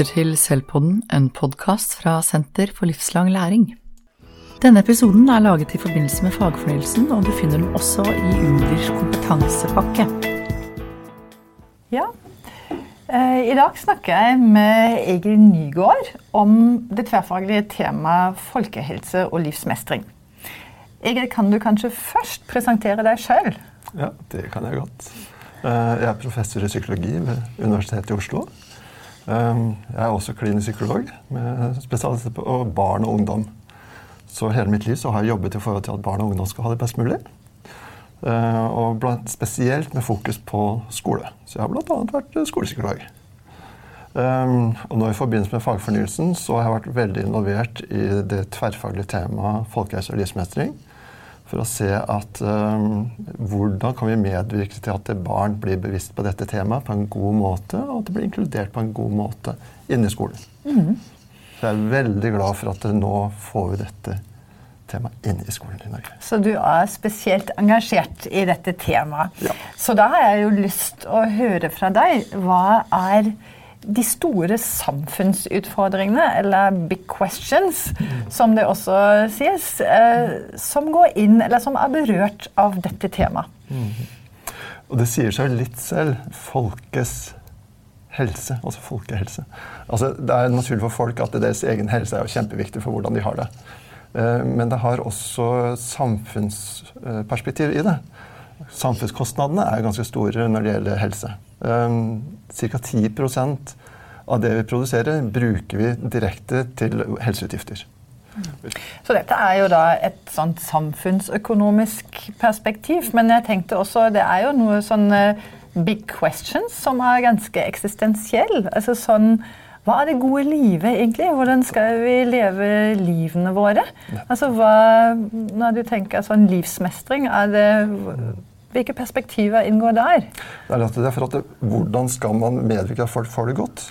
lytter til Selvpodden, en podkast fra Senter for livslang læring. Denne episoden er laget i forbindelse med fagfornyelsen, og du finner den også i Unders kompetansepakke. Ja, eh, i dag snakker jeg med Egil Nygaard om det tverrfaglige temaet folkehelse og livsmestring. Egil, kan du kanskje først presentere deg sjøl? Ja, det kan jeg godt. Eh, jeg er professor i psykologi ved Universitetet i Oslo. Eh, jeg er også klinisk psykolog med spesialitet på barn og ungdom. Så hele mitt liv så har jeg jobbet i forhold til at barn og ungdom skal ha det best mulig. Eh, og blant, spesielt med fokus på skole. Så jeg har bl.a. vært skolepsykolog. og nå I forbindelse med fagfornyelsen så har jeg vært veldig involvert i det tverrfaglige temaet folkehelse og livsmestring for å se at um, hvordan kan vi medvirke til at barn blir bevisst på dette temaet på en god måte, og at det blir inkludert på en god måte inne i skolen. Mm. Så jeg er veldig glad for at nå får vi dette temaet inn i skolen i Norge. Så du er spesielt engasjert i dette temaet. Ja. Så da har jeg jo lyst å høre fra deg. Hva er de store samfunnsutfordringene, eller big questions, som det også sies, eh, som går inn, eller som er berørt av dette temaet. Mm. Og det sier seg litt selv. Folkets helse. Altså folkehelse. Altså, det er naturlig for folk at deres egen helse er jo kjempeviktig for hvordan de har det. Eh, men det har også samfunnsperspektiv i det. Samfunnskostnadene er ganske store når det gjelder helse. Ca. 10% av det vi produserer, bruker vi direkte til helseutgifter. Så dette er jo da et sånt samfunnsøkonomisk perspektiv. Men jeg tenkte også det er jo noe sånn big questions som er ganske eksistensiell. Altså sånn hva er det gode livet, egentlig? Hvordan skal vi leve livene våre? Altså hva, Når du tenker sånn livsmestring, er det hvilke perspektiver inngår der? Det er, det er for at det, Hvordan skal man medvirke at folk får det godt?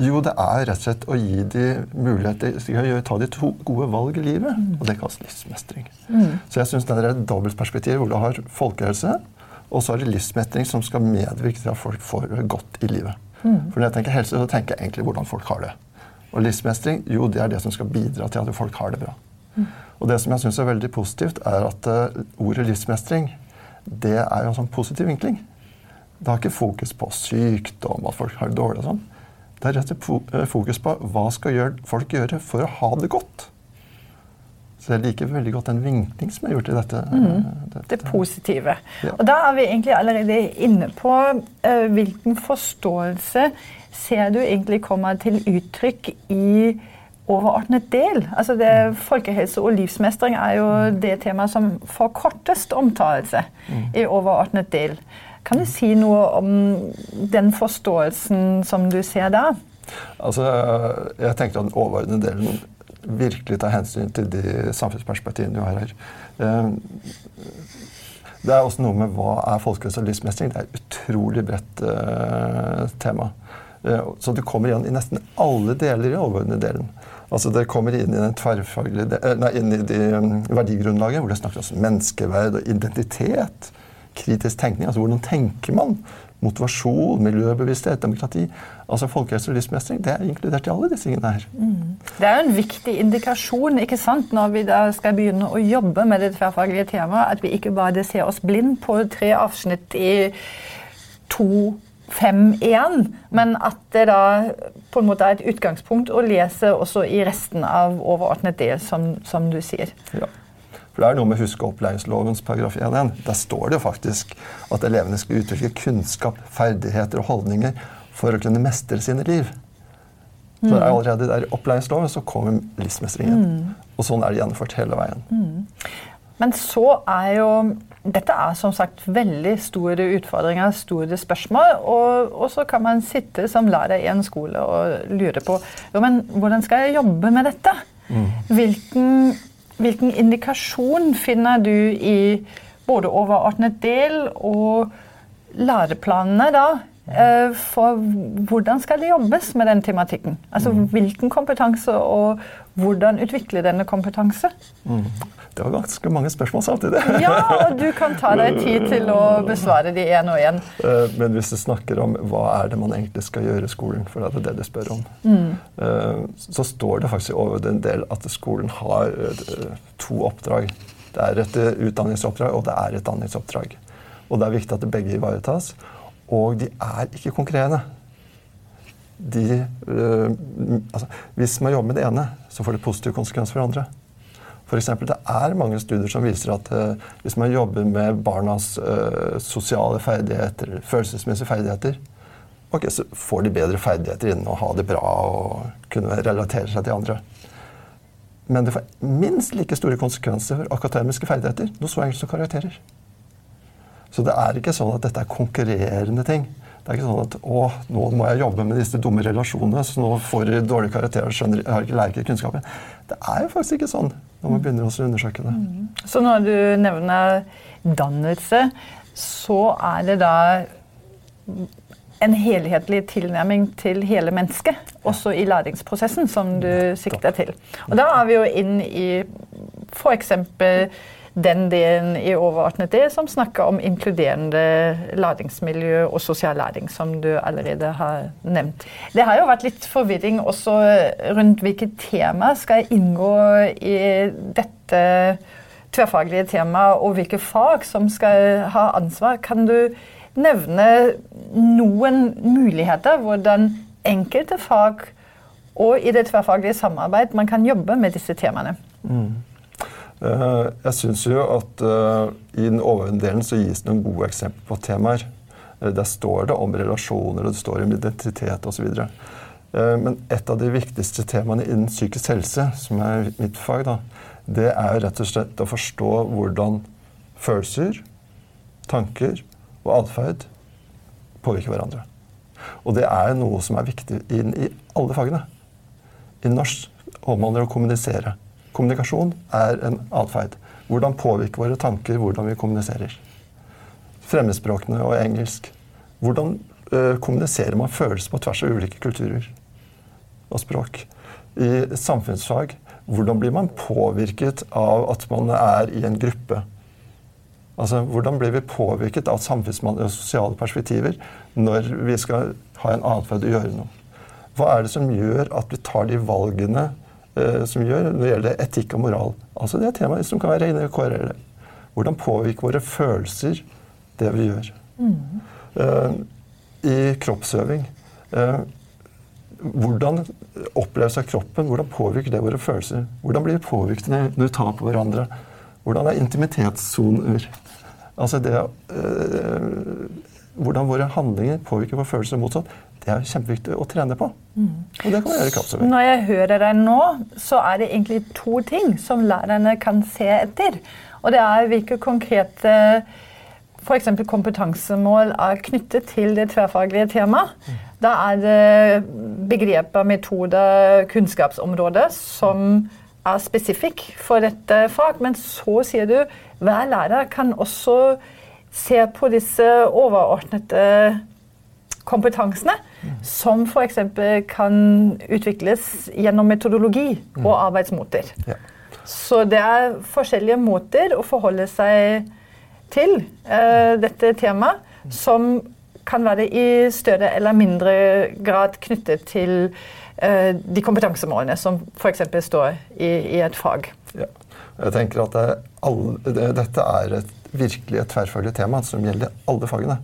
Jo, det er rett og slett å gi dem mulighet til å ta de to gode valg i livet. Mm. Og det kalles livsmestring. Mm. Så jeg syns det er et dobbeltperspektiv hvor du har folkehelse, og så er det livsmestring som skal medvirke til at folk får det godt i livet. Mm. For når jeg tenker helse, så tenker jeg egentlig hvordan folk har det. Og livsmestring, jo, det er det som skal bidra til at folk har det bra. Mm. Og det som jeg syns er veldig positivt, er at uh, ordet livsmestring det er jo en sånn positiv vinkling. Det har ikke fokus på sykdom, at folk har det dårlig og sånn. Det er rett og slett eh, fokus på hva skal folk gjøre for å ha det godt. Så jeg liker veldig godt den vinkling som er gjort i dette. Mm, dette. Det positive. Ja. Og da er vi egentlig allerede inne på uh, hvilken forståelse ser du egentlig kommer til uttrykk i overordnet del. Altså det, folkehelse og livsmestring er jo det temaet som får kortest omtalelse mm. i overordnet del. Kan du si noe om den forståelsen som du ser da? Altså, jeg tenker at den overordnede delen virkelig tar hensyn til de samfunnsperspektivene vi har her. Eh, det er også noe med hva er folkehelse og livsmestring. Det er et utrolig bredt uh, tema. Uh, så det kommer igjen i nesten alle deler i overordnede delen. Altså Det kommer inn i tverrfaglige, nei, inn i de, um, verdigrunnlaget, hvor det snakkes om menneskeverd og identitet. Kritisk tenkning. altså Hvordan tenker man? Motivasjon, miljøbevissthet, demokrati. Altså Folkehelse og livsmestring det er inkludert i alle disse tingene her. Mm. Det er jo en viktig indikasjon ikke sant, når vi skal begynne å jobbe med det tverrfaglige temaet, at vi ikke bare ser oss blind på tre avsnitt i to fem igjen, men at det da på en måte er et utgangspunkt å lese også i resten av overordnet del, som, som du sier. Ja. For Det er noe med huske opplæringslovens paragraf 1.1. Der står det jo faktisk at elevene skal utvikle kunnskap, ferdigheter og holdninger for å kunne mestre sine liv. Så mm. allerede der i opplæringsloven så kommer livsmestringen. Mm. Og sånn er det gjennomført hele veien. Mm. Men så er jo dette er som sagt veldig store utfordringer, store spørsmål. Og, og så kan man sitte som lærer i en skole og lure på jo, men hvordan skal jeg jobbe med dette. Mm. Hvilken, hvilken, indikasjon finner du i både overordnet del og læreplanene da? Eh, for hvordan skal det jobbes med den tematikken? Altså mm. Hvilken kompetanse, og hvordan utvikle denne kompetanse? Mm. Det var ganske mange spørsmål samtidig. Ja, og du kan ta deg tid til å besvare de én og én. Eh, men hvis du snakker om hva er det man egentlig skal gjøre i skolen, for det er det du spør om, mm. så står det faktisk over en del at skolen har eh, to oppdrag. Det er et utdanningsoppdrag, og det er et danningsoppdrag. Og det er viktig at begge ivaretas. Og de er ikke konkurrerende. De, altså, hvis man jobber med det ene, så får det positive konsekvenser for andre. For eksempel, det er mange studier som viser at uh, hvis man jobber med barnas uh, sosiale ferdigheter, følelsesmessige ferdigheter, okay, så får de bedre ferdigheter innen å ha det bra og kunne relatere seg til andre. Men det får minst like store konsekvenser for akademiske ferdigheter, noe så enkelt som karakterer. Så det er ikke sånn at dette er konkurrerende ting. Det er ikke sånn at å, nå må jeg jobbe med disse dumme relasjonene, så nå får de dårlige karakterer og skjønner, har ikke lærer kunnskapen. Det er jo faktisk ikke sånn når man begynner å undersøke det. Mm. Så når du nevner dannelse, så er det da en helhetlig tilnærming til hele mennesket, også i læringsprosessen, som du sikter til. Og da er vi jo inn i f.eks den delen i overordnet som snakker om inkluderende læringsmiljø og sosial læring, som du allerede har nevnt. Det har jo vært litt forvirring også rundt hvilke tema skal inngå i dette tverrfaglige temaet, og hvilke fag som skal ha ansvar. Kan du nevne noen muligheter hvordan enkelte fag og i det tverrfaglige samarbeid man kan jobbe med disse temaene? Mm. Eh, jeg syns jo at uh, i den overordnede delen så gis det noen gode eksempler på temaer. Uh, der står det om relasjoner, og det står om identitet osv. Men et av de viktigste temaene innen psykisk helse, som er mitt fag, da, det er rett og slett å forstå hvordan følelser, tanker og atferd påvirker hverandre. Og det er noe som er viktig inn i alle fagene. I norsk omhandler det å kommunisere. Kommunikasjon er en atferd. Hvordan påvirker våre tanker hvordan vi kommuniserer? Fremmedspråkene og engelsk. Hvordan ø, kommuniserer man følelser på tvers av ulike kulturer og språk? I samfunnsfag hvordan blir man påvirket av at man er i en gruppe? Altså, Hvordan blir vi påvirket av samfunnsmannlige og sosiale perspektiver når vi skal ha en atferd og gjøre noe? Hva er det som gjør at vi tar de valgene Eh, som gjør når det gjelder etikk og moral. Altså Det er temaer som kan være inne i KRL. Hvordan påvirker våre følelser det vi gjør? Mm. Uh, I kroppsøving uh, Hvordan oppleves av kroppen? Hvordan påvirker det våre følelser? Hvordan blir vi påvirket når vi tar på hverandre? Hvordan er intimitetssoner? Altså det uh, Hvordan våre handlinger påvirker våre følelser motsatt. Det er kjempeviktig å trene på. Mm. Og det kan man gjøre i kroppsøving. Når jeg hører deg nå, så er det egentlig to ting som lærerne kan se etter. Og det er hvilke konkrete f.eks. kompetansemål er knyttet til det tverrfaglige temaet. Mm. Da er det begreper, metoder, kunnskapsområder som er spesifikk for dette fag. Men så sier du hver lærer kan også se på disse overordnede kompetansene, som f.eks. kan utvikles gjennom metodologi og mm. arbeidsmåter. Ja. Så det er forskjellige måter å forholde seg til uh, dette temaet, som kan være i større eller mindre grad knyttet til uh, de kompetansemålene som f.eks. står i, i, et fag. Ja. Jeg tenker at det alle, det, Dette er et, virkelig et tverrfaglig tema som gjelder alle fagene.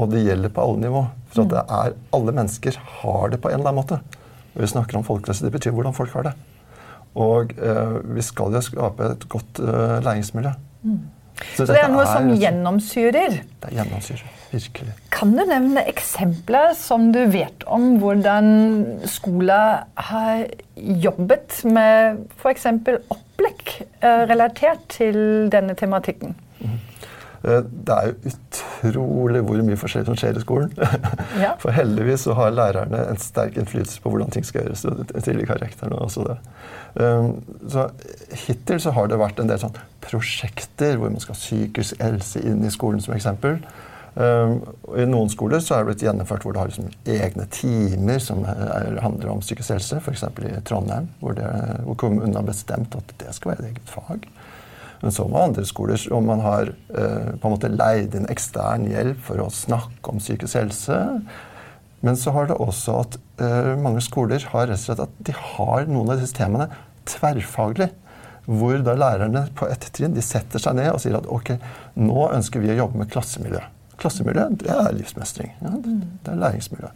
Og det gjelder på alle nivå. For at det er, alle mennesker har det på en eller annen måte. Når vi snakker om folkehelse. Det betyr hvordan folk har det. Og eh, vi skal jo skape et godt eh, læringsmiljø. Mm. Så, Så, det er noe er, som gjennomsyrer? Det gjennomsyrer, virkelig. Kan du nevne eksempler som du vet om hvordan skoler har jobbet med f.eks. opplegg eh, relatert til denne tematikken? Eh, det er jo utrolig hvor mye forskjellig som skjer i skolen. Ja. For heldigvis så har lærerne en sterk innflytelse på hvordan ting skal gjøres. til og også det. Um, så Hittil så har det vært en del sånn prosjekter hvor man skal ha psykisk helse inn i skolen som eksempel. Um, I noen skoler så er det blitt gjennomført hvor det har liksom egne timer som er, handler om psykisk helse. F.eks. i Trondheim, hvor, det, hvor kommunen har bestemt at det skal være et eget fag. Men så med andre skoler om man har eh, på en måte leid inn ekstern hjelp for å snakke om psykisk helse. Men så har det også at eh, mange skoler har rett og slett at de har noen av disse temaene tverrfaglig. Hvor da lærerne på ett trinn de setter seg ned og sier at ok, nå ønsker vi å jobbe med klassemiljø. Klassemiljø det er livsmestring. Ja, det er læringsmiljø.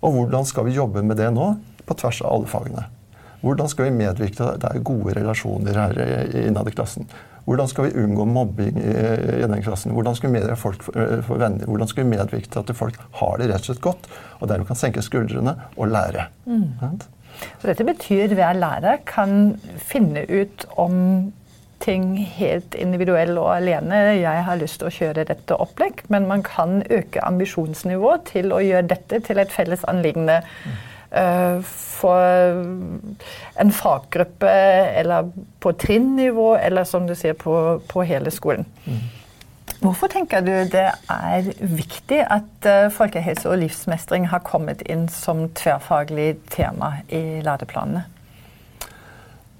Og hvordan skal vi jobbe med det nå? På tvers av alle fagene. Hvordan skal vi medvirke til at det er gode relasjoner her innad i klassen? Hvordan skal vi unngå mobbing i, i den klassen? Hvordan skal vi for, for venner? Hvordan skal vi medvirke til at folk har det rett og slett godt, og dermed kan senke skuldrene og lære? Mm. Så dette betyr hver lærer kan finne ut om ting helt individuell og alene. Jeg har lyst til å kjøre dette opplegg, men man kan øke ambisjonsnivået til å gjøre dette til et felles anliggende. Mm Eh, for en faggruppe eller på trinnivå, eller som du sier, på, på hele skolen. Mm. Hvorfor tenker du det er viktig at uh, folkehelse og livsmestring har kommet inn som tverrfaglig tema i læreplanene?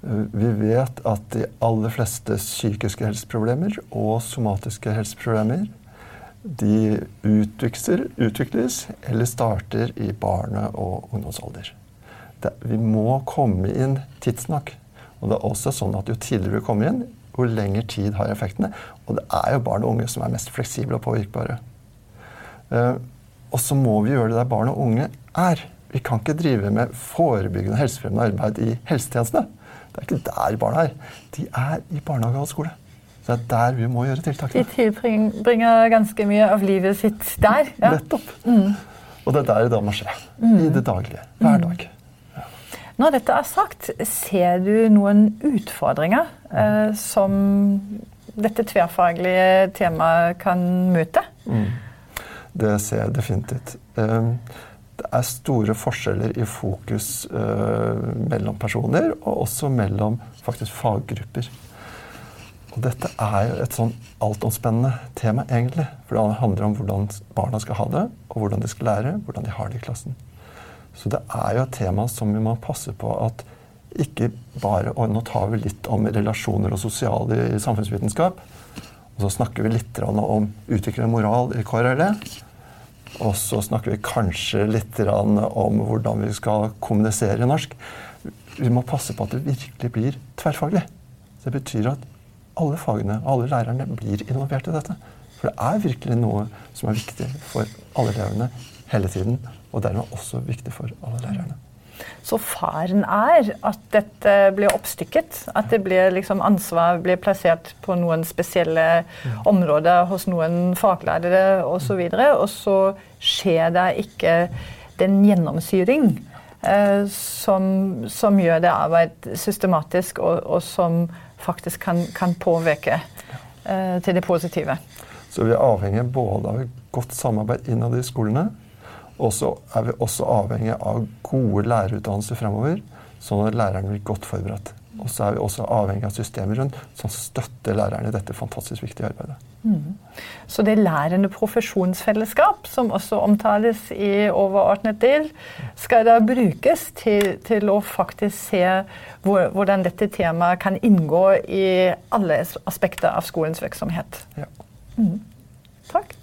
Eh, vi vet at de aller fleste psykiske helseproblemer og somatiske helseproblemer de utvikles eller starter i barne- og ungdomsalder. Det, vi må komme inn tidsnok. Og det er også sånn at Jo tidligere vi kommer inn, jo lengre tid har effektene. Og det er jo barn og unge som er mest fleksible og påvirkbare. Uh, og så må vi gjøre det der barn og unge er. Vi kan ikke drive med forebyggende helsefremmende arbeid i helsetjenestene. Det er ikke der barna er. De er i barnehage og skole. Så det er der vi må gjøre tiltakene. De tilbringer ganske mye av livet sitt der. Ja. Nettopp. Mm. Og det er der det da må skje. Mm. I det daglige. Hver mm. dag. Ja. Når dette er sagt, ser du noen utfordringer eh, som dette tverrfaglige temaet kan møte? Mm. Det ser jeg definitivt. Um, det er store forskjeller i fokus uh, mellom personer, og også mellom faktisk faggrupper. Og dette er jo et sånn altomspennende tema, egentlig. For det handler om hvordan barna skal ha det, og hvordan de skal lære, hvordan de har det i klassen. Så det er jo et tema som vi må passe på at ikke bare Og nå tar vi litt om relasjoner og sosiale i samfunnsvitenskap. Og så snakker vi litt om utvikling av moral i KRLE. Og så snakker vi kanskje litt om hvordan vi skal kommunisere i norsk. Vi må passe på at det virkelig blir tverrfaglig. Det betyr at alle fagene og alle lærerne blir involvert i dette. For det er virkelig noe som er viktig for alle elevene hele tiden. Og dermed også viktig for alle lærerne. Så faren er at dette blir oppstykket? At det blir liksom ansvar blir plassert på noen spesielle områder hos noen faglærere osv. Og, så og så skjer det ikke den gjennomsyring som, som, gjør det arbeid systematisk, og, og som faktisk kan, kan påvirke eh, til det positive. Så vi er avhengig både av et godt samarbeid innad i skolene, og så er vi også avhengig av gode lærerutdannelser fremover, sånn at lærerne blir godt forberedt. Og så er vi også avhengig av systemer rundt som støtter lærerne i dette fantastisk viktige arbeidet. Mm. Så det lærende profesjonsfellesskap, som også omtales i overordnet del, skal da brukes til, til å faktisk se hvor, hvordan dette temaet kan inngå i alle aspekter av skolens virksomhet. Ja. Mm. Takk.